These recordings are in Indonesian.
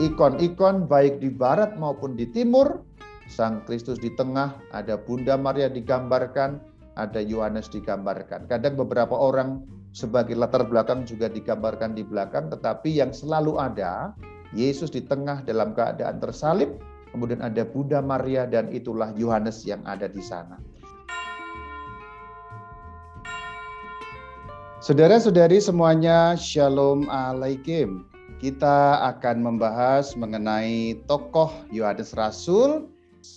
ikon-ikon baik di barat maupun di timur. Sang Kristus di tengah, ada Bunda Maria digambarkan, ada Yohanes digambarkan. Kadang beberapa orang sebagai latar belakang juga digambarkan di belakang, tetapi yang selalu ada Yesus di tengah dalam keadaan tersalib, kemudian ada Bunda Maria dan itulah Yohanes yang ada di sana. Saudara-saudari semuanya, Shalom Alaikum. Kita akan membahas mengenai tokoh Yohanes Rasul.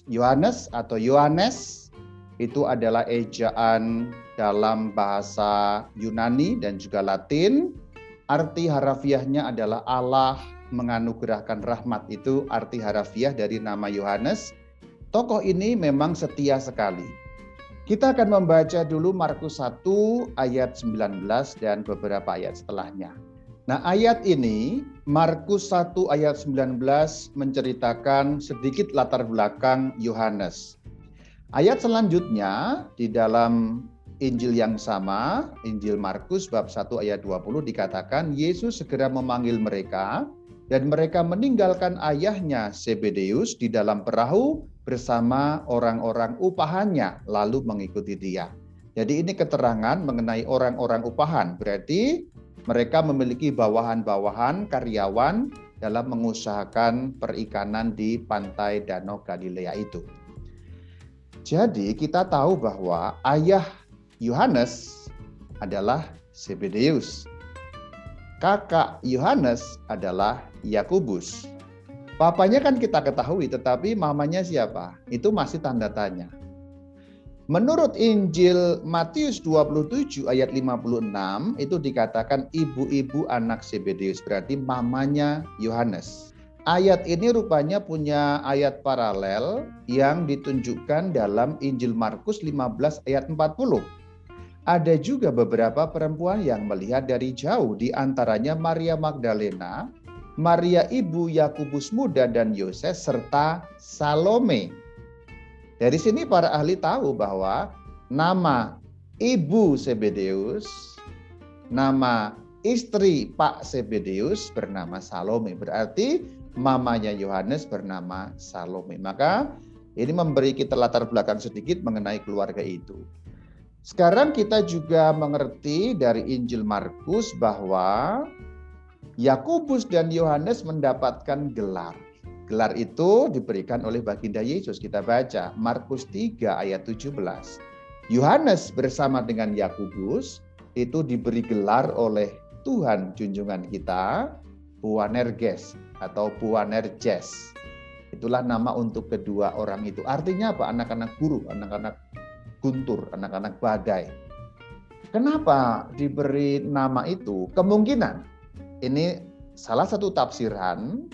Yohanes atau Yohanes itu adalah ejaan dalam bahasa Yunani dan juga Latin. Arti harafiahnya adalah Allah menganugerahkan rahmat. Itu arti harafiah dari nama Yohanes. Tokoh ini memang setia sekali kita akan membaca dulu Markus 1 ayat 19 dan beberapa ayat setelahnya. Nah, ayat ini Markus 1 ayat 19 menceritakan sedikit latar belakang Yohanes. Ayat selanjutnya di dalam Injil yang sama, Injil Markus bab 1 ayat 20 dikatakan Yesus segera memanggil mereka dan mereka meninggalkan ayahnya Zebedeus di dalam perahu bersama orang-orang upahannya lalu mengikuti dia. Jadi ini keterangan mengenai orang-orang upahan. Berarti mereka memiliki bawahan-bawahan karyawan dalam mengusahakan perikanan di pantai Danau Galilea itu. Jadi kita tahu bahwa ayah Yohanes adalah Zebedeus. Kakak Yohanes adalah Yakubus. Papanya kan kita ketahui, tetapi mamanya siapa? Itu masih tanda tanya. Menurut Injil Matius 27 ayat 56 itu dikatakan ibu-ibu anak Zebedeus berarti mamanya Yohanes. Ayat ini rupanya punya ayat paralel yang ditunjukkan dalam Injil Markus 15 ayat 40. Ada juga beberapa perempuan yang melihat dari jauh di antaranya Maria Magdalena, Maria ibu Yakubus muda dan Yoses serta Salome. Dari sini para ahli tahu bahwa nama ibu Sebedeus, nama istri Pak Sebedeus bernama Salome. Berarti mamanya Yohanes bernama Salome. Maka ini memberi kita latar belakang sedikit mengenai keluarga itu. Sekarang kita juga mengerti dari Injil Markus bahwa Yakobus dan Yohanes mendapatkan gelar. Gelar itu diberikan oleh baginda Yesus. Kita baca Markus 3 ayat 17. Yohanes bersama dengan Yakobus itu diberi gelar oleh Tuhan junjungan kita Puanerges atau Puanerges. Itulah nama untuk kedua orang itu. Artinya apa? Anak-anak guru, anak-anak guntur, anak-anak badai. Kenapa diberi nama itu? Kemungkinan ini salah satu tafsiran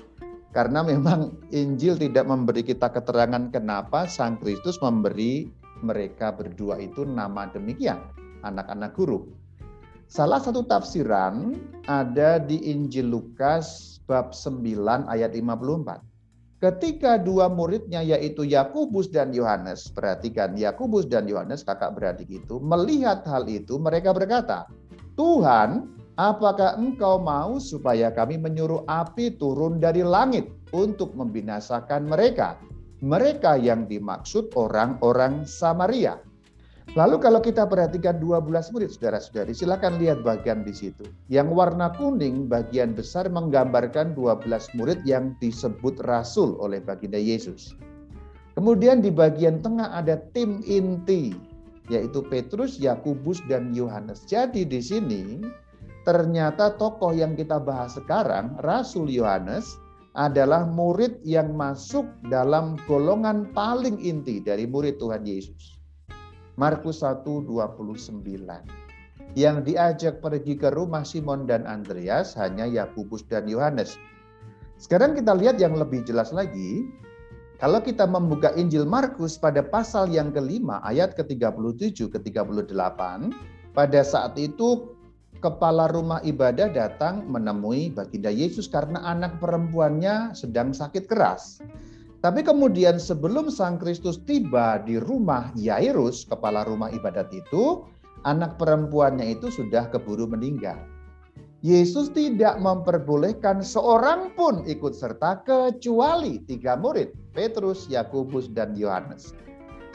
karena memang Injil tidak memberi kita keterangan kenapa Sang Kristus memberi mereka berdua itu nama demikian, anak-anak guru. Salah satu tafsiran ada di Injil Lukas bab 9 ayat 54. Ketika dua muridnya yaitu Yakubus dan Yohanes, perhatikan Yakubus dan Yohanes kakak beradik itu melihat hal itu mereka berkata, "Tuhan, Apakah engkau mau supaya kami menyuruh api turun dari langit untuk membinasakan mereka? Mereka yang dimaksud orang-orang Samaria. Lalu kalau kita perhatikan 12 murid saudara-saudari, silakan lihat bagian di situ. Yang warna kuning bagian besar menggambarkan 12 murid yang disebut rasul oleh baginda Yesus. Kemudian di bagian tengah ada tim inti, yaitu Petrus, Yakubus, dan Yohanes. Jadi di sini ternyata tokoh yang kita bahas sekarang, Rasul Yohanes, adalah murid yang masuk dalam golongan paling inti dari murid Tuhan Yesus. Markus 1:29. Yang diajak pergi ke rumah Simon dan Andreas hanya Yakubus dan Yohanes. Sekarang kita lihat yang lebih jelas lagi. Kalau kita membuka Injil Markus pada pasal yang kelima ayat ke-37 ke-38, pada saat itu kepala rumah ibadah datang menemui baginda Yesus karena anak perempuannya sedang sakit keras. Tapi kemudian sebelum Sang Kristus tiba di rumah Yairus, kepala rumah ibadat itu, anak perempuannya itu sudah keburu meninggal. Yesus tidak memperbolehkan seorang pun ikut serta kecuali tiga murid, Petrus, Yakobus, dan Yohanes.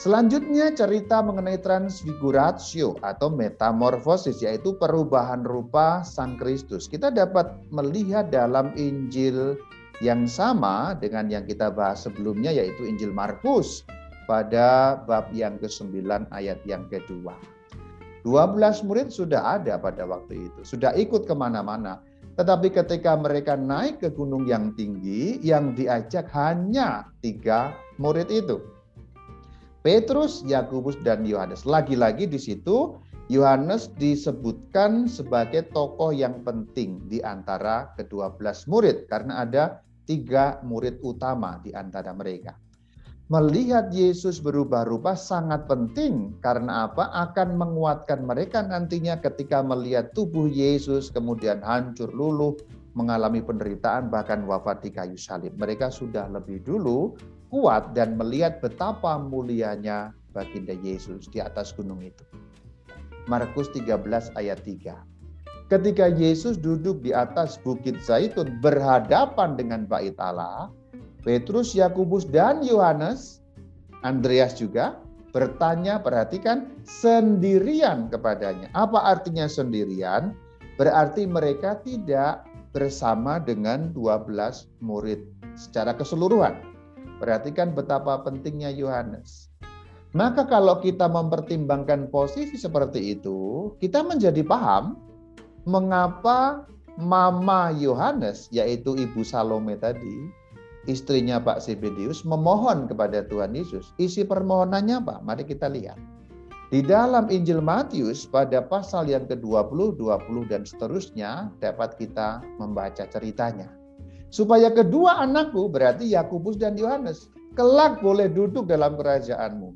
Selanjutnya cerita mengenai transfiguratio atau metamorfosis yaitu perubahan rupa Sang Kristus. Kita dapat melihat dalam Injil yang sama dengan yang kita bahas sebelumnya yaitu Injil Markus pada bab yang ke-9 ayat yang kedua. 12 murid sudah ada pada waktu itu, sudah ikut ke mana-mana. Tetapi ketika mereka naik ke gunung yang tinggi, yang diajak hanya tiga murid itu. Petrus, Yakobus, dan Yohanes. Lagi-lagi di situ Yohanes disebutkan sebagai tokoh yang penting di antara kedua belas murid karena ada tiga murid utama di antara mereka melihat Yesus berubah rupa sangat penting karena apa? Akan menguatkan mereka nantinya ketika melihat tubuh Yesus kemudian hancur luluh, mengalami penderitaan bahkan wafat di kayu salib. Mereka sudah lebih dulu kuat dan melihat betapa mulianya baginda Yesus di atas gunung itu. Markus 13 ayat 3. Ketika Yesus duduk di atas bukit Zaitun berhadapan dengan bait Allah, Petrus, Yakobus, dan Yohanes, Andreas juga bertanya, perhatikan, sendirian kepadanya. Apa artinya sendirian? Berarti mereka tidak bersama dengan 12 murid secara keseluruhan. Perhatikan betapa pentingnya Yohanes. Maka kalau kita mempertimbangkan posisi seperti itu, kita menjadi paham mengapa Mama Yohanes, yaitu Ibu Salome tadi, istrinya Pak Zebedius memohon kepada Tuhan Yesus. Isi permohonannya apa? Mari kita lihat. Di dalam Injil Matius pada pasal yang ke-20, 20 dan seterusnya dapat kita membaca ceritanya. Supaya kedua anakku berarti Yakobus dan Yohanes kelak boleh duduk dalam kerajaanmu.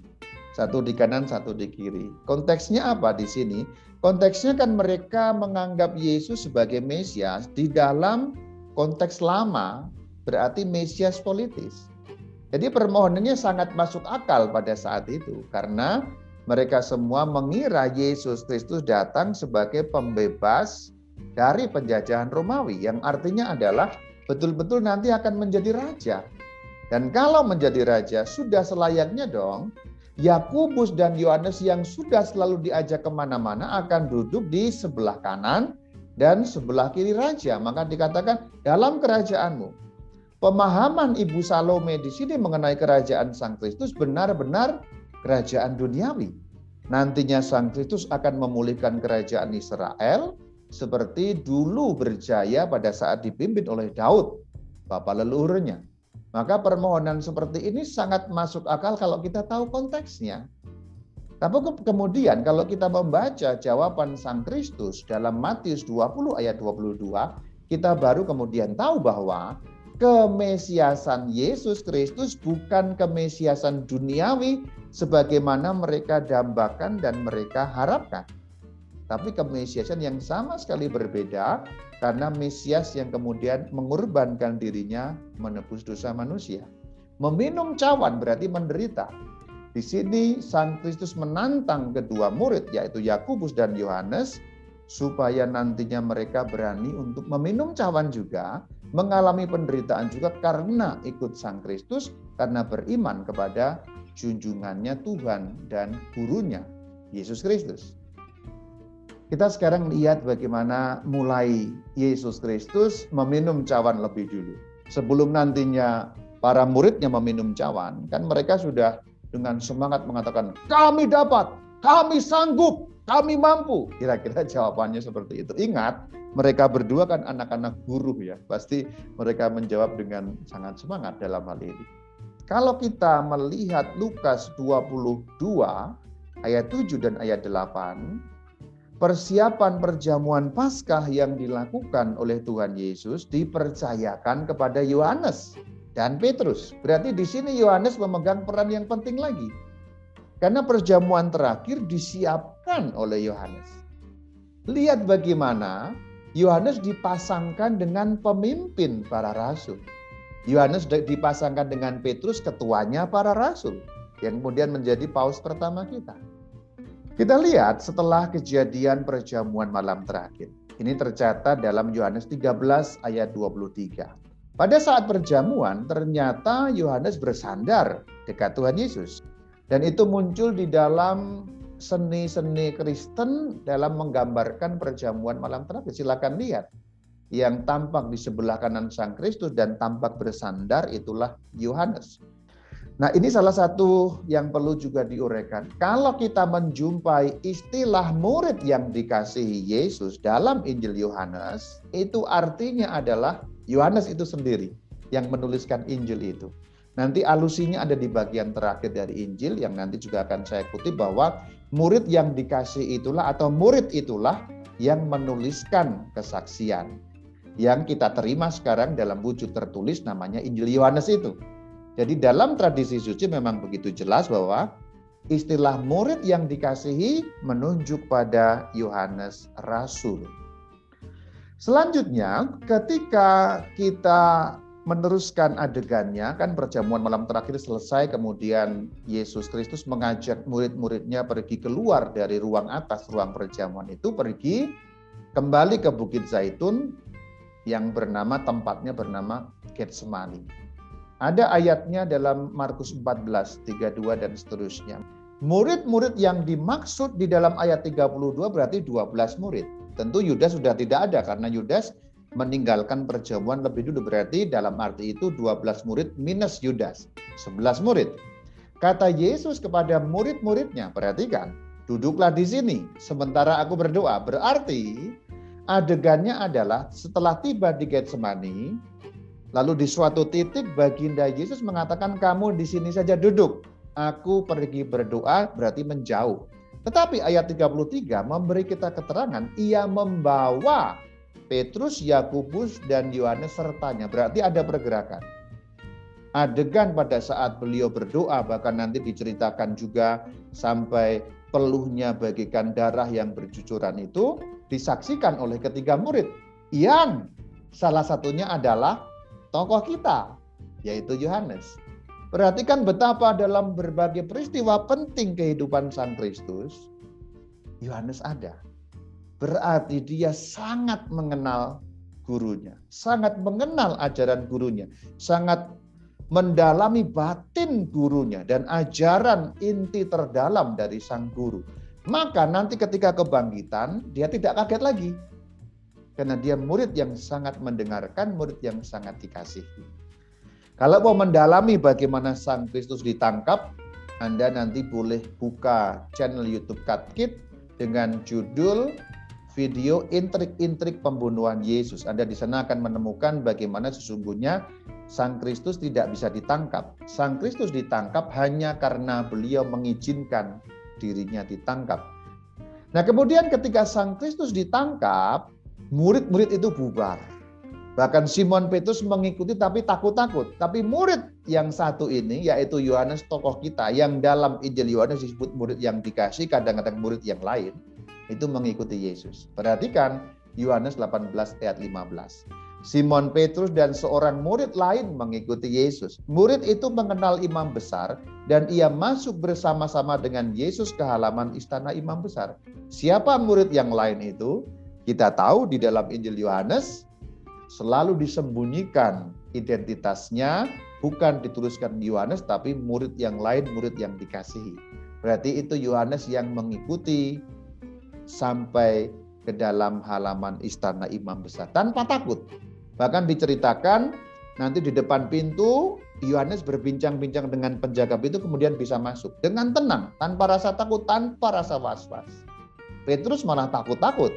Satu di kanan, satu di kiri. Konteksnya apa di sini? Konteksnya kan mereka menganggap Yesus sebagai Mesias di dalam konteks lama berarti Mesias politis. Jadi permohonannya sangat masuk akal pada saat itu karena mereka semua mengira Yesus Kristus datang sebagai pembebas dari penjajahan Romawi yang artinya adalah betul-betul nanti akan menjadi raja. Dan kalau menjadi raja sudah selayaknya dong Yakubus dan Yohanes yang sudah selalu diajak ke mana-mana akan duduk di sebelah kanan dan sebelah kiri raja. Maka dikatakan dalam kerajaanmu pemahaman Ibu Salome di sini mengenai kerajaan Sang Kristus benar-benar kerajaan duniawi. Nantinya Sang Kristus akan memulihkan kerajaan Israel seperti dulu berjaya pada saat dipimpin oleh Daud, bapak leluhurnya. Maka permohonan seperti ini sangat masuk akal kalau kita tahu konteksnya. Tapi kemudian kalau kita membaca jawaban Sang Kristus dalam Matius 20 ayat 22, kita baru kemudian tahu bahwa kemesiasan Yesus Kristus bukan kemesiasan duniawi sebagaimana mereka dambakan dan mereka harapkan. Tapi kemesiasan yang sama sekali berbeda karena Mesias yang kemudian mengorbankan dirinya menebus dosa manusia. Meminum cawan berarti menderita. Di sini Sang Kristus menantang kedua murid yaitu Yakobus dan Yohanes supaya nantinya mereka berani untuk meminum cawan juga mengalami penderitaan juga karena ikut Sang Kristus, karena beriman kepada junjungannya Tuhan dan gurunya, Yesus Kristus. Kita sekarang lihat bagaimana mulai Yesus Kristus meminum cawan lebih dulu. Sebelum nantinya para muridnya meminum cawan, kan mereka sudah dengan semangat mengatakan, kami dapat, kami sanggup, kami mampu. Kira-kira jawabannya seperti itu. Ingat, mereka berdua kan anak-anak guru ya, pasti mereka menjawab dengan sangat semangat dalam hal ini. Kalau kita melihat Lukas 22 ayat 7 dan ayat 8, persiapan perjamuan Paskah yang dilakukan oleh Tuhan Yesus dipercayakan kepada Yohanes dan Petrus. Berarti di sini Yohanes memegang peran yang penting lagi. Karena perjamuan terakhir disiapkan oleh Yohanes. Lihat bagaimana Yohanes dipasangkan dengan pemimpin para rasul. Yohanes dipasangkan dengan Petrus ketuanya para rasul yang kemudian menjadi paus pertama kita. Kita lihat setelah kejadian perjamuan malam terakhir. Ini tercatat dalam Yohanes 13 ayat 23. Pada saat perjamuan, ternyata Yohanes bersandar dekat Tuhan Yesus. Dan itu muncul di dalam seni-seni Kristen dalam menggambarkan perjamuan malam terakhir. Silakan lihat. Yang tampak di sebelah kanan Sang Kristus dan tampak bersandar itulah Yohanes. Nah, ini salah satu yang perlu juga diuraikan. Kalau kita menjumpai istilah murid yang dikasihi Yesus dalam Injil Yohanes, itu artinya adalah Yohanes itu sendiri yang menuliskan Injil itu. Nanti alusinya ada di bagian terakhir dari Injil yang nanti juga akan saya kutip bahwa murid yang dikasih itulah atau murid itulah yang menuliskan kesaksian. Yang kita terima sekarang dalam wujud tertulis namanya Injil Yohanes itu. Jadi dalam tradisi suci memang begitu jelas bahwa istilah murid yang dikasihi menunjuk pada Yohanes Rasul. Selanjutnya, ketika kita meneruskan adegannya, kan perjamuan malam terakhir selesai, kemudian Yesus Kristus mengajak murid-muridnya pergi keluar dari ruang atas, ruang perjamuan itu, pergi kembali ke Bukit Zaitun yang bernama tempatnya bernama Getsemani. Ada ayatnya dalam Markus 14, 32 dan seterusnya. Murid-murid yang dimaksud di dalam ayat 32 berarti 12 murid. Tentu Yudas sudah tidak ada karena Yudas meninggalkan perjamuan lebih dulu berarti dalam arti itu 12 murid minus Yudas, 11 murid. Kata Yesus kepada murid-muridnya, perhatikan, duduklah di sini sementara aku berdoa. Berarti adegannya adalah setelah tiba di Getsemani, Lalu di suatu titik baginda Yesus mengatakan kamu di sini saja duduk. Aku pergi berdoa berarti menjauh. Tetapi ayat 33 memberi kita keterangan ia membawa Petrus, Yakubus dan Yohanes sertanya. Berarti ada pergerakan. Adegan pada saat beliau berdoa bahkan nanti diceritakan juga sampai peluhnya bagikan darah yang bercucuran itu disaksikan oleh ketiga murid yang salah satunya adalah tokoh kita, yaitu Yohanes. Perhatikan betapa dalam berbagai peristiwa penting kehidupan Sang Kristus, Yohanes ada. Berarti dia sangat mengenal gurunya, sangat mengenal ajaran gurunya, sangat mendalami batin gurunya dan ajaran inti terdalam dari sang guru. Maka nanti ketika kebangkitan, dia tidak kaget lagi. Karena dia murid yang sangat mendengarkan, murid yang sangat dikasihi. Kalau mau mendalami bagaimana Sang Kristus ditangkap, Anda nanti boleh buka channel YouTube Katkit dengan judul video intrik-intrik pembunuhan Yesus. Anda di sana akan menemukan bagaimana sesungguhnya Sang Kristus tidak bisa ditangkap. Sang Kristus ditangkap hanya karena beliau mengizinkan dirinya ditangkap. Nah, kemudian ketika Sang Kristus ditangkap, murid-murid itu bubar. Bahkan Simon Petrus mengikuti tapi takut-takut. Tapi murid yang satu ini yaitu Yohanes tokoh kita yang dalam Injil Yohanes disebut murid yang dikasih, kadang-kadang murid yang lain itu mengikuti Yesus. Perhatikan Yohanes 18 ayat 15. Simon Petrus dan seorang murid lain mengikuti Yesus. Murid itu mengenal imam besar dan ia masuk bersama-sama dengan Yesus ke halaman istana imam besar. Siapa murid yang lain itu? Kita tahu di dalam Injil Yohanes selalu disembunyikan identitasnya bukan dituliskan Yohanes tapi murid yang lain, murid yang dikasihi. Berarti itu Yohanes yang mengikuti sampai ke dalam halaman istana imam besar tanpa takut. Bahkan diceritakan nanti di depan pintu Yohanes berbincang-bincang dengan penjaga pintu kemudian bisa masuk dengan tenang tanpa rasa takut, tanpa rasa was-was. Petrus malah takut-takut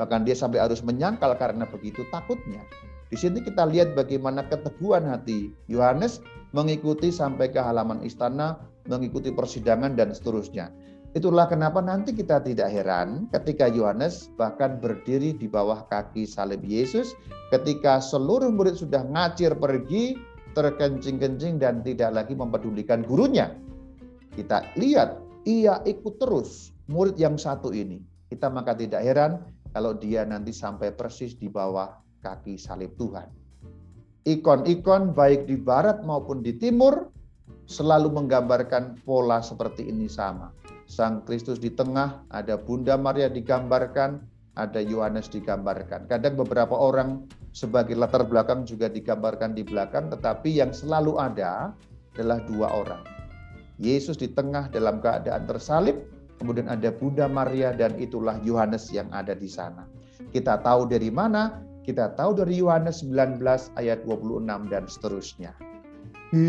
Bahkan dia sampai harus menyangkal karena begitu takutnya. Di sini kita lihat bagaimana keteguhan hati Yohanes mengikuti sampai ke halaman istana, mengikuti persidangan dan seterusnya. Itulah kenapa nanti kita tidak heran ketika Yohanes bahkan berdiri di bawah kaki salib Yesus ketika seluruh murid sudah ngacir pergi terkencing-kencing dan tidak lagi mempedulikan gurunya. Kita lihat ia ikut terus murid yang satu ini. Kita maka tidak heran kalau dia nanti sampai persis di bawah kaki salib Tuhan. Ikon-ikon baik di barat maupun di timur selalu menggambarkan pola seperti ini sama. Sang Kristus di tengah, ada Bunda Maria digambarkan, ada Yohanes digambarkan. Kadang beberapa orang sebagai latar belakang juga digambarkan di belakang, tetapi yang selalu ada adalah dua orang. Yesus di tengah dalam keadaan tersalib, kemudian ada Bunda Maria dan itulah Yohanes yang ada di sana. Kita tahu dari mana? Kita tahu dari Yohanes 19 ayat 26 dan seterusnya. Ibu,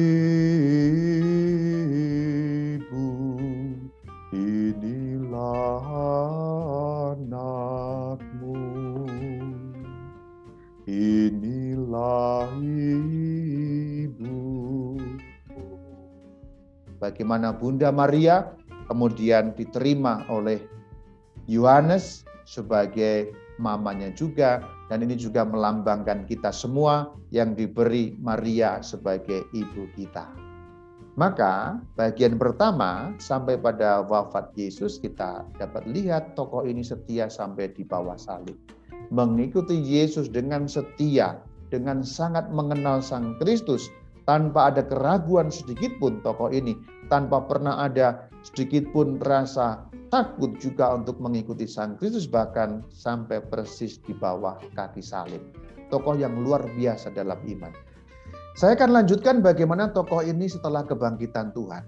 inilah anakmu. Inilah ibu. Bagaimana Bunda Maria kemudian diterima oleh Yohanes sebagai mamanya juga dan ini juga melambangkan kita semua yang diberi Maria sebagai ibu kita. Maka bagian pertama sampai pada wafat Yesus kita dapat lihat tokoh ini setia sampai di bawah salib. Mengikuti Yesus dengan setia, dengan sangat mengenal Sang Kristus tanpa ada keraguan sedikit pun tokoh ini, tanpa pernah ada sedikit pun rasa takut juga untuk mengikuti Sang Kristus bahkan sampai persis di bawah kaki salib. Tokoh yang luar biasa dalam iman. Saya akan lanjutkan bagaimana tokoh ini setelah kebangkitan Tuhan.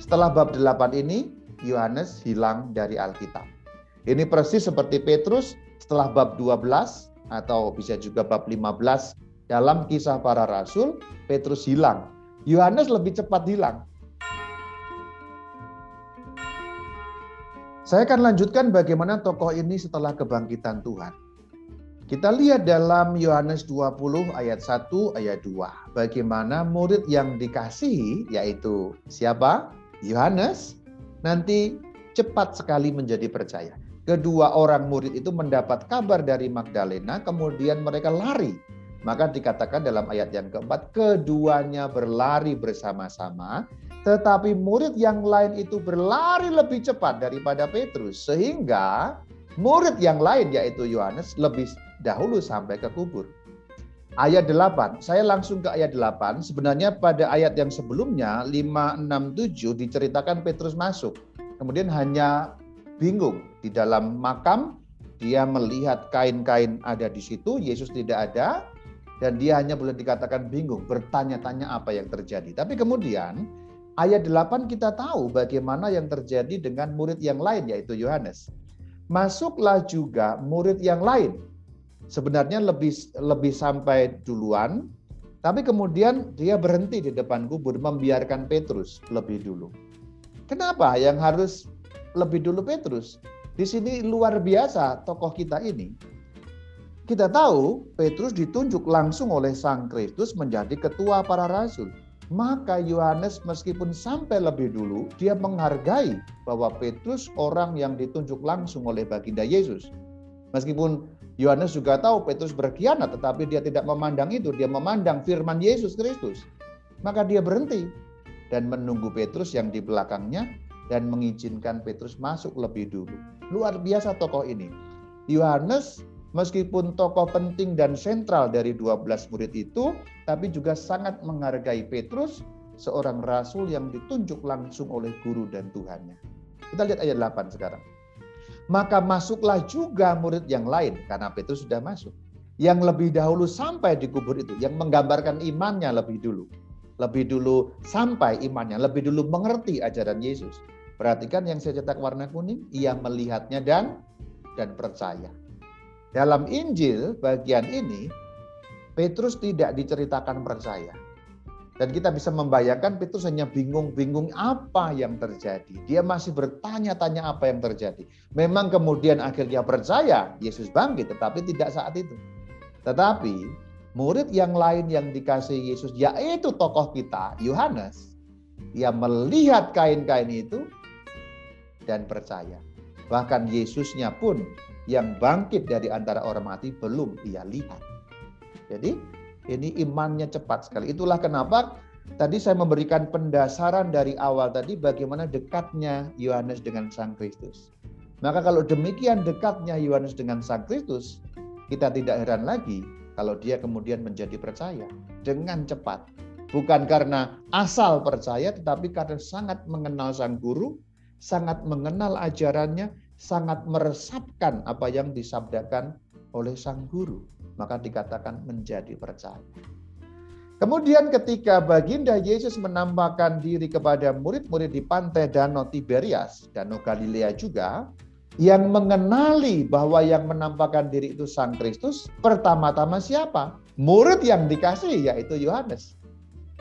Setelah bab 8 ini, Yohanes hilang dari Alkitab. Ini persis seperti Petrus setelah bab 12 atau bisa juga bab 15 dalam kisah para rasul, Petrus hilang. Yohanes lebih cepat hilang. Saya akan lanjutkan bagaimana tokoh ini setelah kebangkitan Tuhan. Kita lihat dalam Yohanes 20 ayat 1 ayat 2. Bagaimana murid yang dikasihi yaitu siapa? Yohanes nanti cepat sekali menjadi percaya kedua orang murid itu mendapat kabar dari Magdalena, kemudian mereka lari. Maka dikatakan dalam ayat yang keempat, keduanya berlari bersama-sama, tetapi murid yang lain itu berlari lebih cepat daripada Petrus, sehingga murid yang lain yaitu Yohanes lebih dahulu sampai ke kubur. Ayat 8, saya langsung ke ayat 8. Sebenarnya pada ayat yang sebelumnya 5, 6, 7 diceritakan Petrus masuk. Kemudian hanya bingung di dalam makam dia melihat kain-kain ada di situ Yesus tidak ada dan dia hanya boleh dikatakan bingung bertanya-tanya apa yang terjadi. Tapi kemudian ayat 8 kita tahu bagaimana yang terjadi dengan murid yang lain yaitu Yohanes. Masuklah juga murid yang lain. Sebenarnya lebih lebih sampai duluan tapi kemudian dia berhenti di depan kubur membiarkan Petrus lebih dulu. Kenapa yang harus lebih dulu Petrus. Di sini luar biasa tokoh kita ini. Kita tahu Petrus ditunjuk langsung oleh Sang Kristus menjadi ketua para rasul. Maka Yohanes meskipun sampai lebih dulu, dia menghargai bahwa Petrus orang yang ditunjuk langsung oleh baginda Yesus. Meskipun Yohanes juga tahu Petrus berkhianat, tetapi dia tidak memandang itu. Dia memandang firman Yesus Kristus. Maka dia berhenti dan menunggu Petrus yang di belakangnya dan mengizinkan Petrus masuk lebih dulu. Luar biasa tokoh ini. Yohanes meskipun tokoh penting dan sentral dari 12 murid itu, tapi juga sangat menghargai Petrus, seorang rasul yang ditunjuk langsung oleh guru dan Tuhannya. Kita lihat ayat 8 sekarang. Maka masuklah juga murid yang lain, karena Petrus sudah masuk. Yang lebih dahulu sampai di kubur itu, yang menggambarkan imannya lebih dulu. Lebih dulu sampai imannya, lebih dulu mengerti ajaran Yesus Perhatikan yang saya cetak warna kuning, ia melihatnya dan dan percaya. Dalam Injil bagian ini, Petrus tidak diceritakan percaya. Dan kita bisa membayangkan Petrus hanya bingung-bingung apa yang terjadi. Dia masih bertanya-tanya apa yang terjadi. Memang kemudian akhirnya percaya Yesus bangkit, tetapi tidak saat itu. Tetapi murid yang lain yang dikasih Yesus, yaitu tokoh kita, Yohanes, ia melihat kain-kain itu, dan percaya. Bahkan Yesusnya pun yang bangkit dari antara orang mati belum ia lihat. Jadi ini imannya cepat sekali. Itulah kenapa tadi saya memberikan pendasaran dari awal tadi bagaimana dekatnya Yohanes dengan Sang Kristus. Maka kalau demikian dekatnya Yohanes dengan Sang Kristus, kita tidak heran lagi kalau dia kemudian menjadi percaya dengan cepat. Bukan karena asal percaya, tetapi karena sangat mengenal sang guru, sangat mengenal ajarannya, sangat meresapkan apa yang disabdakan oleh sang guru. Maka dikatakan menjadi percaya. Kemudian ketika baginda Yesus menampakkan diri kepada murid-murid di pantai Danau Tiberias, Danau Galilea juga, yang mengenali bahwa yang menampakkan diri itu Sang Kristus, pertama-tama siapa? Murid yang dikasih yaitu Yohanes.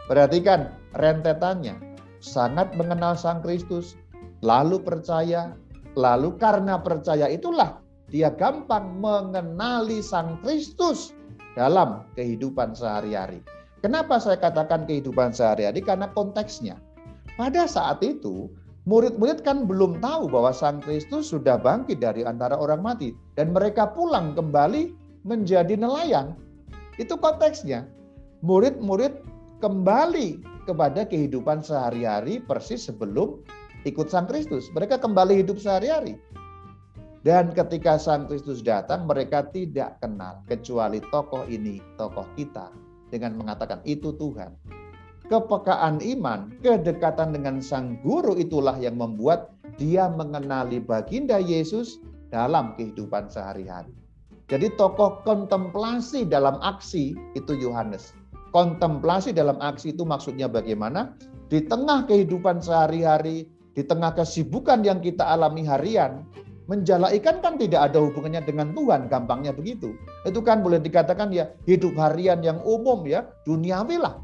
Perhatikan rentetannya. Sangat mengenal Sang Kristus, lalu percaya, lalu karena percaya itulah dia gampang mengenali Sang Kristus dalam kehidupan sehari-hari. Kenapa saya katakan kehidupan sehari-hari? Karena konteksnya. Pada saat itu, murid-murid kan belum tahu bahwa Sang Kristus sudah bangkit dari antara orang mati. Dan mereka pulang kembali menjadi nelayan. Itu konteksnya. Murid-murid kembali kepada kehidupan sehari-hari persis sebelum ikut Sang Kristus. Mereka kembali hidup sehari-hari. Dan ketika Sang Kristus datang, mereka tidak kenal kecuali tokoh ini, tokoh kita, dengan mengatakan itu Tuhan. Kepekaan iman, kedekatan dengan sang guru itulah yang membuat dia mengenali baginda Yesus dalam kehidupan sehari-hari. Jadi tokoh kontemplasi dalam aksi itu Yohanes. Kontemplasi dalam aksi itu maksudnya bagaimana? Di tengah kehidupan sehari-hari, di tengah kesibukan yang kita alami harian, menjala ikan kan tidak ada hubungannya dengan Tuhan, gampangnya begitu. Itu kan boleh dikatakan ya hidup harian yang umum ya, duniawi lah.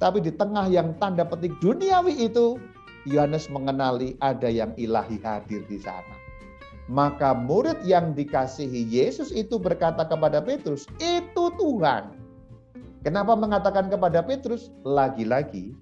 Tapi di tengah yang tanda petik duniawi itu, Yohanes mengenali ada yang ilahi hadir di sana. Maka murid yang dikasihi Yesus itu berkata kepada Petrus, itu Tuhan. Kenapa mengatakan kepada Petrus? Lagi-lagi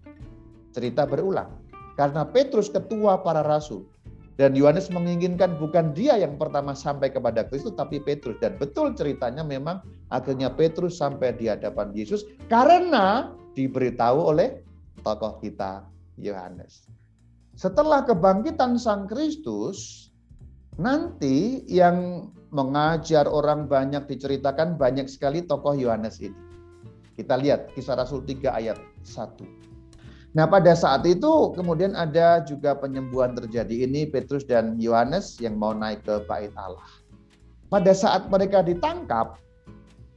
cerita berulang. Karena Petrus ketua para rasul. Dan Yohanes menginginkan bukan dia yang pertama sampai kepada Kristus, tapi Petrus. Dan betul ceritanya memang akhirnya Petrus sampai di hadapan Yesus karena diberitahu oleh tokoh kita Yohanes. Setelah kebangkitan Sang Kristus, nanti yang mengajar orang banyak diceritakan banyak sekali tokoh Yohanes ini. Kita lihat kisah Rasul 3 ayat 1. Nah pada saat itu kemudian ada juga penyembuhan terjadi ini Petrus dan Yohanes yang mau naik ke bait Allah. Pada saat mereka ditangkap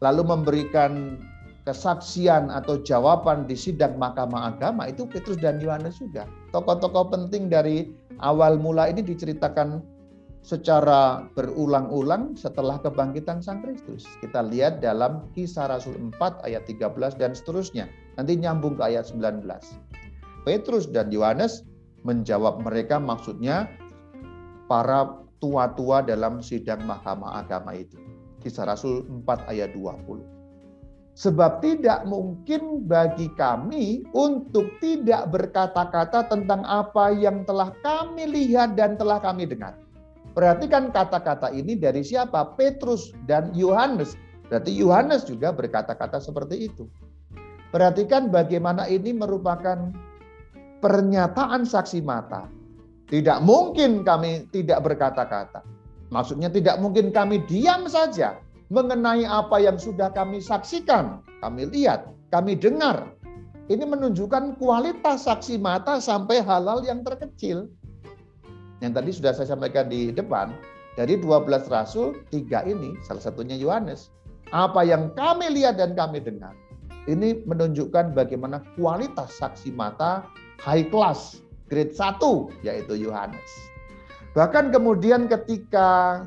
lalu memberikan kesaksian atau jawaban di sidang mahkamah agama itu Petrus dan Yohanes juga. Tokoh-tokoh penting dari awal mula ini diceritakan secara berulang-ulang setelah kebangkitan Sang Kristus. Kita lihat dalam kisah Rasul 4 ayat 13 dan seterusnya. Nanti nyambung ke ayat 19. Petrus dan Yohanes menjawab mereka maksudnya para tua-tua dalam sidang mahkamah agama itu. Kisah Rasul 4 ayat 20. Sebab tidak mungkin bagi kami untuk tidak berkata-kata tentang apa yang telah kami lihat dan telah kami dengar. Perhatikan kata-kata ini dari siapa? Petrus dan Yohanes. Berarti Yohanes juga berkata-kata seperti itu. Perhatikan bagaimana ini merupakan pernyataan saksi mata. Tidak mungkin kami tidak berkata-kata. Maksudnya tidak mungkin kami diam saja mengenai apa yang sudah kami saksikan, kami lihat, kami dengar. Ini menunjukkan kualitas saksi mata sampai halal yang terkecil. Yang tadi sudah saya sampaikan di depan, dari 12 rasul, tiga ini, salah satunya Yohanes. Apa yang kami lihat dan kami dengar. Ini menunjukkan bagaimana kualitas saksi mata high class, grade 1, yaitu Yohanes. Bahkan kemudian ketika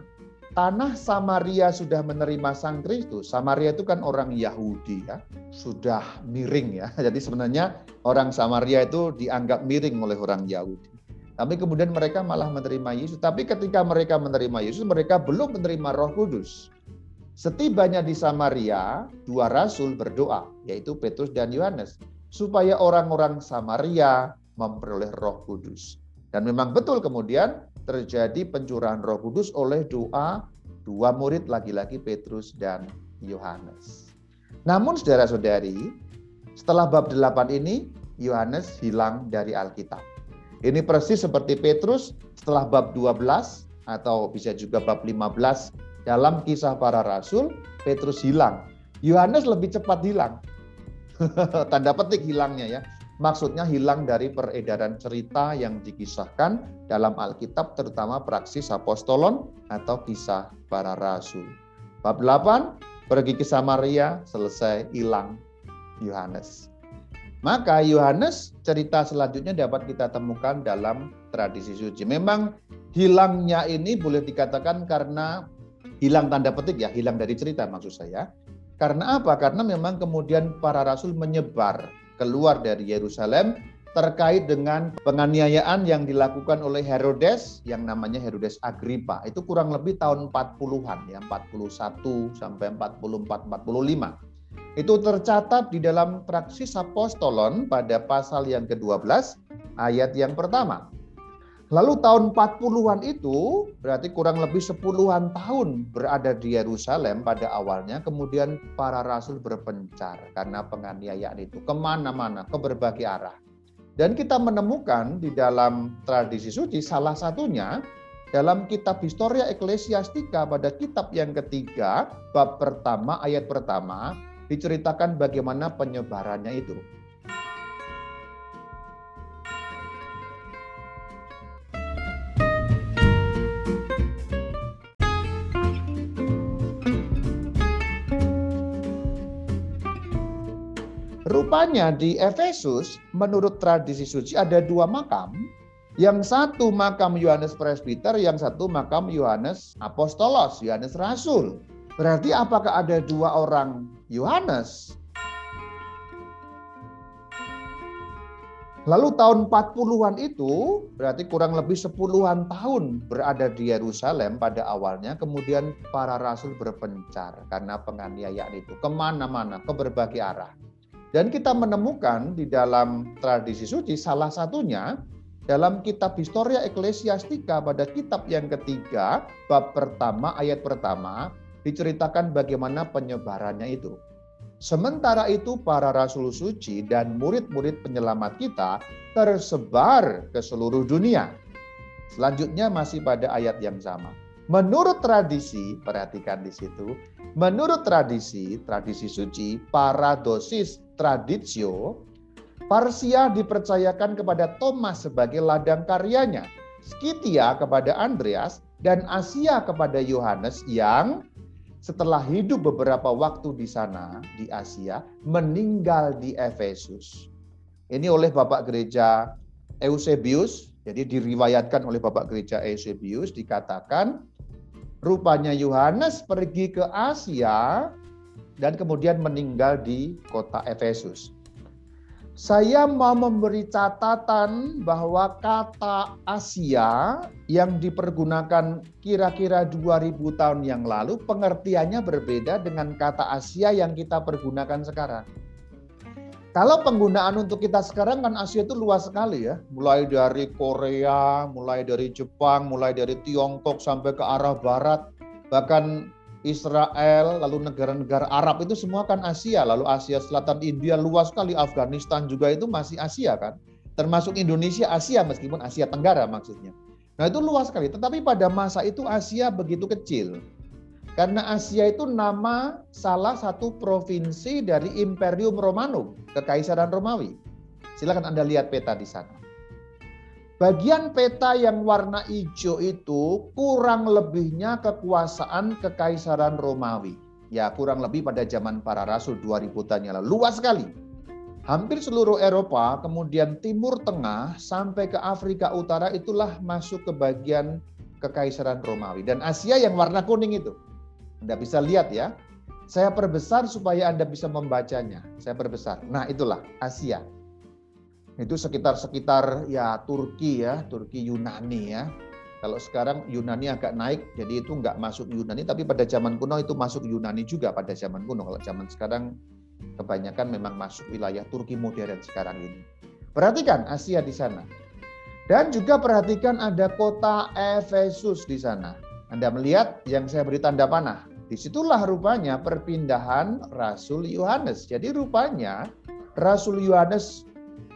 tanah Samaria sudah menerima Sang Kristus, Samaria itu kan orang Yahudi ya, sudah miring ya. Jadi sebenarnya orang Samaria itu dianggap miring oleh orang Yahudi. Tapi kemudian mereka malah menerima Yesus. Tapi ketika mereka menerima Yesus, mereka belum menerima Roh Kudus. Setibanya di Samaria, dua rasul berdoa, yaitu Petrus dan Yohanes supaya orang-orang Samaria memperoleh Roh Kudus. Dan memang betul kemudian terjadi pencurahan Roh Kudus oleh doa dua murid lagi-lagi Petrus dan Yohanes. Namun saudara-saudari, setelah bab 8 ini Yohanes hilang dari Alkitab. Ini persis seperti Petrus setelah bab 12 atau bisa juga bab 15 dalam kisah para rasul, Petrus hilang. Yohanes lebih cepat hilang. Tanda petik hilangnya ya. Maksudnya hilang dari peredaran cerita yang dikisahkan dalam Alkitab terutama praksis apostolon atau kisah para rasul. Bab 8, pergi ke Samaria, selesai hilang Yohanes. Maka Yohanes cerita selanjutnya dapat kita temukan dalam tradisi suci. Memang hilangnya ini boleh dikatakan karena hilang tanda petik ya, hilang dari cerita maksud saya. Karena apa? Karena memang kemudian para rasul menyebar keluar dari Yerusalem terkait dengan penganiayaan yang dilakukan oleh Herodes yang namanya Herodes Agrippa. Itu kurang lebih tahun 40-an ya, 41 sampai 44 45. Itu tercatat di dalam Praksis Apostolon pada pasal yang ke-12 ayat yang pertama. Lalu tahun 40-an itu berarti kurang lebih sepuluhan tahun berada di Yerusalem pada awalnya. Kemudian para rasul berpencar karena penganiayaan itu ke mana-mana, ke berbagai arah. Dan kita menemukan di dalam tradisi suci salah satunya dalam kitab Historia Ecclesiastica pada kitab yang ketiga, bab pertama, ayat pertama, diceritakan bagaimana penyebarannya itu. Rupanya di Efesus, menurut tradisi suci ada dua makam. Yang satu makam Yohanes Presbiter, yang satu makam Yohanes Apostolos, Yohanes Rasul. Berarti apakah ada dua orang Yohanes? Lalu tahun 40-an itu berarti kurang lebih sepuluhan tahun berada di Yerusalem pada awalnya. Kemudian para rasul berpencar karena penganiayaan itu ke mana-mana, ke berbagai arah. Dan kita menemukan di dalam tradisi suci salah satunya dalam kitab Historia Ecclesiastica pada kitab yang ketiga, bab pertama, ayat pertama, diceritakan bagaimana penyebarannya itu. Sementara itu para rasul suci dan murid-murid penyelamat kita tersebar ke seluruh dunia. Selanjutnya masih pada ayat yang sama. Menurut tradisi, perhatikan di situ, menurut tradisi, tradisi suci, para dosis traditio, Parsia dipercayakan kepada Thomas sebagai ladang karyanya, Skitia kepada Andreas, dan Asia kepada Yohanes yang setelah hidup beberapa waktu di sana, di Asia, meninggal di Efesus. Ini oleh Bapak Gereja Eusebius, jadi diriwayatkan oleh Bapak Gereja Eusebius, dikatakan rupanya Yohanes pergi ke Asia dan kemudian meninggal di kota Efesus. Saya mau memberi catatan bahwa kata Asia yang dipergunakan kira-kira 2000 tahun yang lalu pengertiannya berbeda dengan kata Asia yang kita pergunakan sekarang. Kalau penggunaan untuk kita sekarang kan Asia itu luas sekali ya. Mulai dari Korea, mulai dari Jepang, mulai dari Tiongkok sampai ke arah barat. Bahkan Israel, lalu negara-negara Arab itu semua kan Asia, lalu Asia Selatan, India luas sekali, Afghanistan juga itu masih Asia kan, termasuk Indonesia Asia meskipun Asia Tenggara maksudnya. Nah itu luas sekali, tetapi pada masa itu Asia begitu kecil. Karena Asia itu nama salah satu provinsi dari Imperium Romanum, Kekaisaran Romawi. Silakan Anda lihat peta di sana. Bagian peta yang warna hijau itu kurang lebihnya kekuasaan kekaisaran Romawi. Ya, kurang lebih pada zaman para rasul 2000 tahun yang lalu. Luas sekali. Hampir seluruh Eropa, kemudian Timur Tengah sampai ke Afrika Utara itulah masuk ke bagian kekaisaran Romawi dan Asia yang warna kuning itu. Anda bisa lihat ya. Saya perbesar supaya Anda bisa membacanya. Saya perbesar. Nah, itulah Asia itu sekitar-sekitar ya Turki ya, Turki Yunani ya. Kalau sekarang Yunani agak naik, jadi itu nggak masuk Yunani, tapi pada zaman kuno itu masuk Yunani juga pada zaman kuno. Kalau zaman sekarang kebanyakan memang masuk wilayah Turki modern sekarang ini. Perhatikan Asia di sana. Dan juga perhatikan ada kota Efesus di sana. Anda melihat yang saya beri tanda panah. Di situlah rupanya perpindahan Rasul Yohanes. Jadi rupanya Rasul Yohanes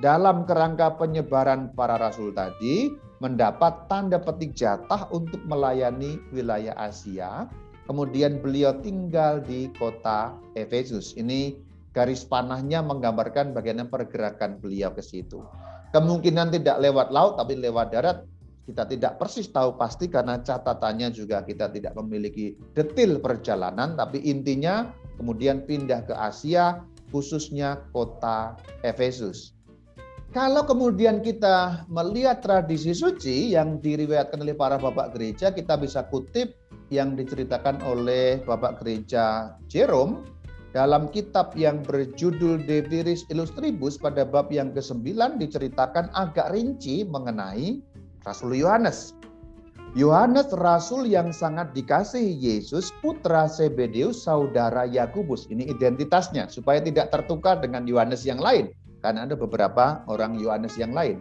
dalam kerangka penyebaran para rasul tadi mendapat tanda petik jatah untuk melayani wilayah Asia kemudian beliau tinggal di kota Efesus. Ini garis panahnya menggambarkan bagaimana pergerakan beliau ke situ. Kemungkinan tidak lewat laut tapi lewat darat kita tidak persis tahu pasti karena catatannya juga kita tidak memiliki detail perjalanan tapi intinya kemudian pindah ke Asia khususnya kota Efesus. Kalau kemudian kita melihat tradisi suci yang diriwayatkan oleh para bapak gereja, kita bisa kutip yang diceritakan oleh bapak gereja Jerome dalam kitab yang berjudul De Viris Illustribus pada bab yang ke-9 diceritakan agak rinci mengenai Rasul Yohanes. Yohanes rasul yang sangat dikasihi Yesus, putra Zebedeus, saudara Yakubus. Ini identitasnya supaya tidak tertukar dengan Yohanes yang lain karena ada beberapa orang Yohanes yang lain.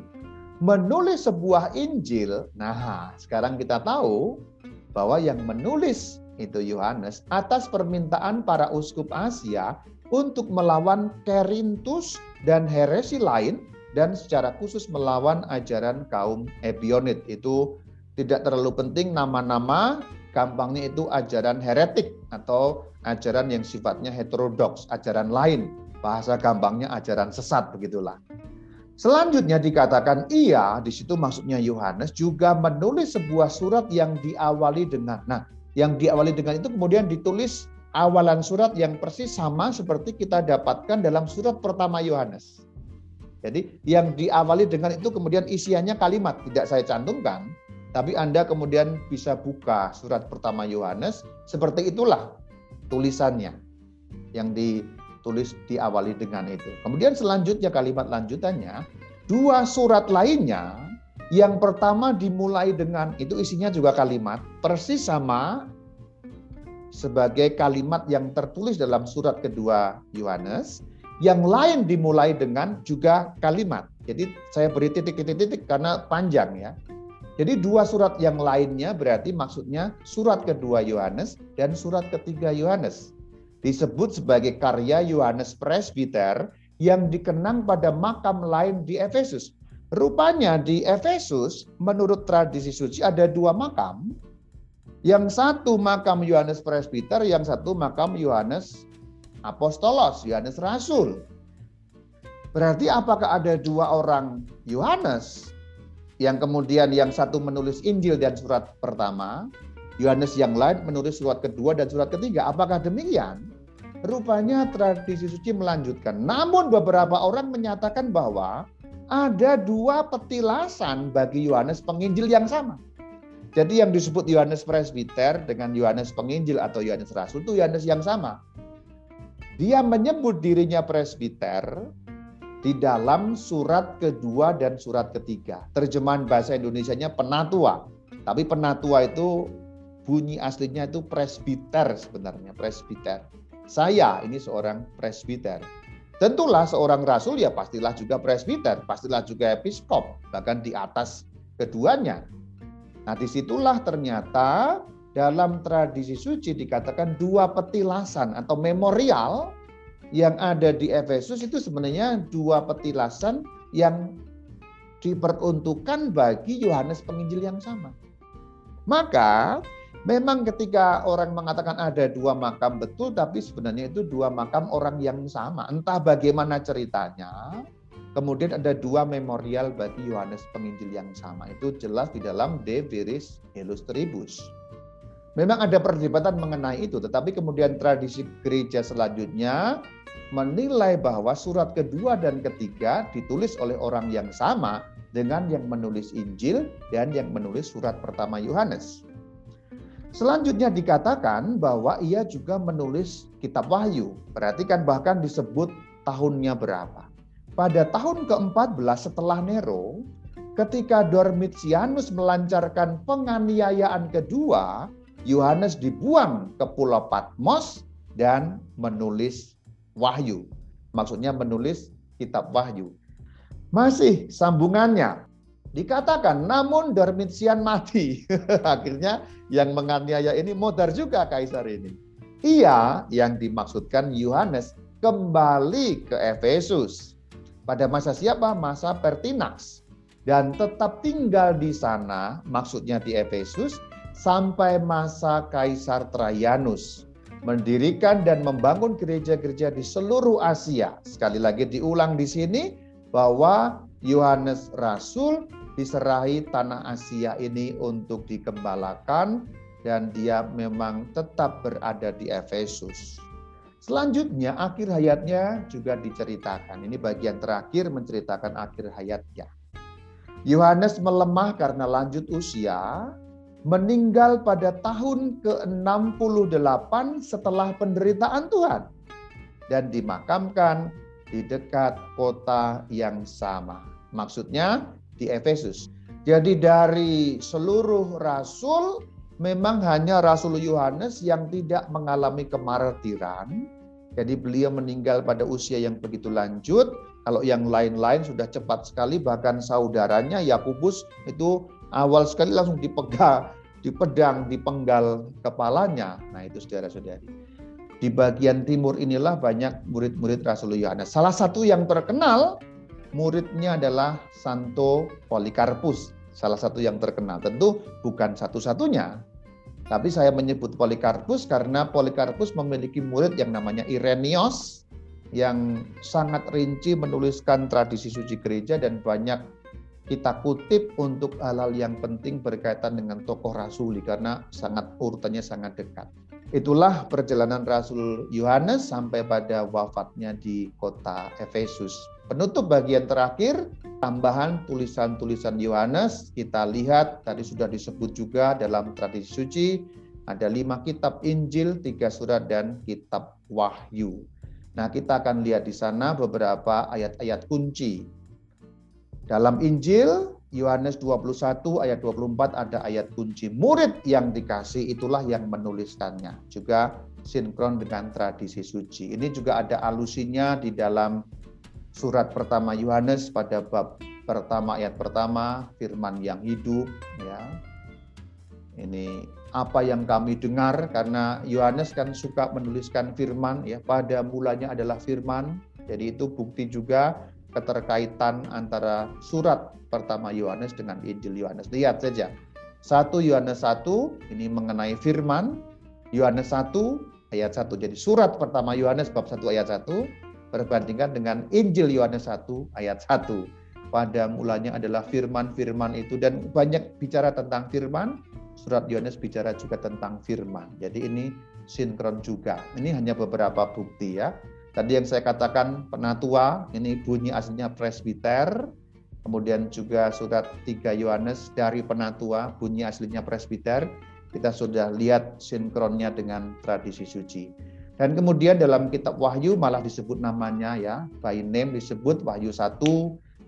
Menulis sebuah Injil, nah sekarang kita tahu bahwa yang menulis itu Yohanes atas permintaan para uskup Asia untuk melawan Kerintus dan heresi lain dan secara khusus melawan ajaran kaum Ebionit. Itu tidak terlalu penting nama-nama, gampangnya itu ajaran heretik atau ajaran yang sifatnya heterodoks, ajaran lain. Bahasa gampangnya ajaran sesat begitulah. Selanjutnya dikatakan ia, di situ maksudnya Yohanes juga menulis sebuah surat yang diawali dengan nah yang diawali dengan itu kemudian ditulis awalan surat yang persis sama seperti kita dapatkan dalam surat pertama Yohanes. Jadi yang diawali dengan itu kemudian isiannya kalimat tidak saya cantumkan, tapi Anda kemudian bisa buka surat pertama Yohanes seperti itulah tulisannya yang ditulis diawali dengan itu. Kemudian selanjutnya kalimat lanjutannya dua surat lainnya yang pertama dimulai dengan itu isinya juga kalimat persis sama sebagai kalimat yang tertulis dalam surat kedua Yohanes. Yang lain dimulai dengan juga kalimat. Jadi saya beri titik-titik-titik karena panjang ya. Jadi dua surat yang lainnya berarti maksudnya surat kedua Yohanes dan surat ketiga Yohanes. Disebut sebagai karya Yohanes Presbiter yang dikenang pada makam lain di Efesus. Rupanya di Efesus, menurut tradisi suci ada dua makam. Yang satu makam Yohanes Presbiter, yang satu makam Yohanes Apostolos, Yohanes Rasul. Berarti apakah ada dua orang Yohanes yang kemudian yang satu menulis Injil dan surat pertama, Yohanes yang lain menulis surat kedua dan surat ketiga. Apakah demikian? Rupanya tradisi suci melanjutkan. Namun beberapa orang menyatakan bahwa ada dua petilasan bagi Yohanes penginjil yang sama. Jadi yang disebut Yohanes Presbiter dengan Yohanes Penginjil atau Yohanes Rasul itu Yohanes yang sama. Dia menyebut dirinya presbiter di dalam surat kedua dan surat ketiga. Terjemahan bahasa Indonesia-nya penatua. Tapi penatua itu bunyi aslinya itu presbiter sebenarnya, presbiter. Saya ini seorang presbiter. Tentulah seorang rasul ya pastilah juga presbiter, pastilah juga episkop, bahkan di atas keduanya. Nah di situlah ternyata dalam tradisi suci dikatakan dua petilasan atau memorial yang ada di Efesus itu sebenarnya dua petilasan yang diperuntukkan bagi Yohanes penginjil yang sama. Maka Memang ketika orang mengatakan ada dua makam betul, tapi sebenarnya itu dua makam orang yang sama. Entah bagaimana ceritanya, kemudian ada dua memorial bagi Yohanes Penginjil yang sama. Itu jelas di dalam De Viris Illustribus. Memang ada perdebatan mengenai itu, tetapi kemudian tradisi gereja selanjutnya menilai bahwa surat kedua dan ketiga ditulis oleh orang yang sama dengan yang menulis Injil dan yang menulis surat pertama Yohanes. Selanjutnya dikatakan bahwa ia juga menulis kitab Wahyu. Perhatikan bahkan disebut tahunnya berapa. Pada tahun ke-14 setelah Nero, ketika Dormitianus melancarkan penganiayaan kedua, Yohanes dibuang ke Pulau Patmos dan menulis Wahyu. Maksudnya menulis kitab Wahyu. Masih sambungannya, Dikatakan, namun Dormitian mati. Akhirnya yang menganiaya ini modar juga kaisar ini. Ia yang dimaksudkan Yohanes kembali ke Efesus. Pada masa siapa? Masa Pertinax. Dan tetap tinggal di sana, maksudnya di Efesus, sampai masa Kaisar Trajanus mendirikan dan membangun gereja-gereja di seluruh Asia. Sekali lagi diulang di sini bahwa Yohanes Rasul diserahi tanah Asia ini untuk dikembalakan dan dia memang tetap berada di Efesus. Selanjutnya akhir hayatnya juga diceritakan. Ini bagian terakhir menceritakan akhir hayatnya. Yohanes melemah karena lanjut usia, meninggal pada tahun ke-68 setelah penderitaan Tuhan dan dimakamkan di dekat kota yang sama. Maksudnya di Efesus. Jadi dari seluruh rasul memang hanya Rasul Yohanes yang tidak mengalami kemartiran. Jadi beliau meninggal pada usia yang begitu lanjut. Kalau yang lain-lain sudah cepat sekali, bahkan saudaranya Yakubus itu awal sekali langsung dipegang, dipedang, dipenggal kepalanya. Nah itu saudara-saudari. Di bagian timur inilah banyak murid-murid Rasul Yohanes. Salah satu yang terkenal muridnya adalah Santo Polikarpus salah satu yang terkenal. Tentu bukan satu-satunya, tapi saya menyebut Polikarpus karena Polikarpus memiliki murid yang namanya Irenios yang sangat rinci menuliskan tradisi suci gereja dan banyak kita kutip untuk hal-hal yang penting berkaitan dengan tokoh rasuli karena sangat urutannya sangat dekat. Itulah perjalanan Rasul Yohanes sampai pada wafatnya di kota Efesus. Penutup bagian terakhir, tambahan tulisan-tulisan Yohanes, kita lihat tadi sudah disebut juga dalam tradisi suci, ada lima kitab Injil, tiga surat, dan kitab Wahyu. Nah, kita akan lihat di sana beberapa ayat-ayat kunci. Dalam Injil, Yohanes 21 ayat 24 ada ayat kunci. Murid yang dikasih itulah yang menuliskannya. Juga sinkron dengan tradisi suci. Ini juga ada alusinya di dalam surat pertama Yohanes pada bab pertama ayat pertama firman yang hidup ya. Ini apa yang kami dengar karena Yohanes kan suka menuliskan firman ya pada mulanya adalah firman. Jadi itu bukti juga keterkaitan antara surat pertama Yohanes dengan Injil Yohanes. Lihat saja. 1 Yohanes 1 ini mengenai firman, Yohanes 1 ayat 1. Jadi surat pertama Yohanes bab 1 ayat 1 Berbandingkan dengan Injil Yohanes 1 ayat 1. Pada mulanya adalah firman-firman itu dan banyak bicara tentang firman, surat Yohanes bicara juga tentang firman. Jadi ini sinkron juga. Ini hanya beberapa bukti ya. Tadi yang saya katakan penatua, ini bunyi aslinya presbiter, kemudian juga surat 3 Yohanes dari penatua, bunyi aslinya presbiter, kita sudah lihat sinkronnya dengan tradisi suci. Dan kemudian dalam kitab Wahyu malah disebut namanya ya, by name disebut Wahyu 1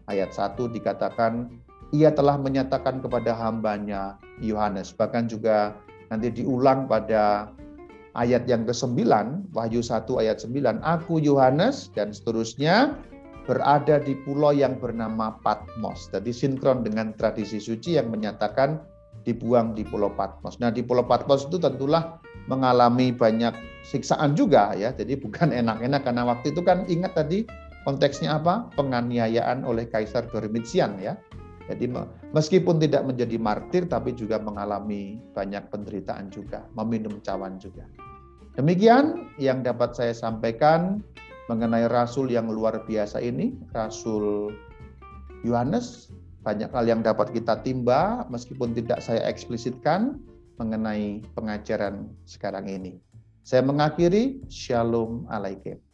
ayat 1 dikatakan ia telah menyatakan kepada hambanya Yohanes. Bahkan juga nanti diulang pada ayat yang ke-9, Wahyu 1 ayat 9, aku Yohanes dan seterusnya berada di pulau yang bernama Patmos. Jadi sinkron dengan tradisi suci yang menyatakan dibuang di pulau Patmos. Nah, di pulau Patmos itu tentulah mengalami banyak siksaan juga ya. Jadi bukan enak-enak karena waktu itu kan ingat tadi konteksnya apa? Penganiayaan oleh Kaisar Domitian ya. Jadi meskipun tidak menjadi martir tapi juga mengalami banyak penderitaan juga, meminum cawan juga. Demikian yang dapat saya sampaikan mengenai rasul yang luar biasa ini, Rasul Yohanes. Banyak hal yang dapat kita timba meskipun tidak saya eksplisitkan mengenai pengajaran sekarang ini. Saya mengakhiri, Shalom Alaikum.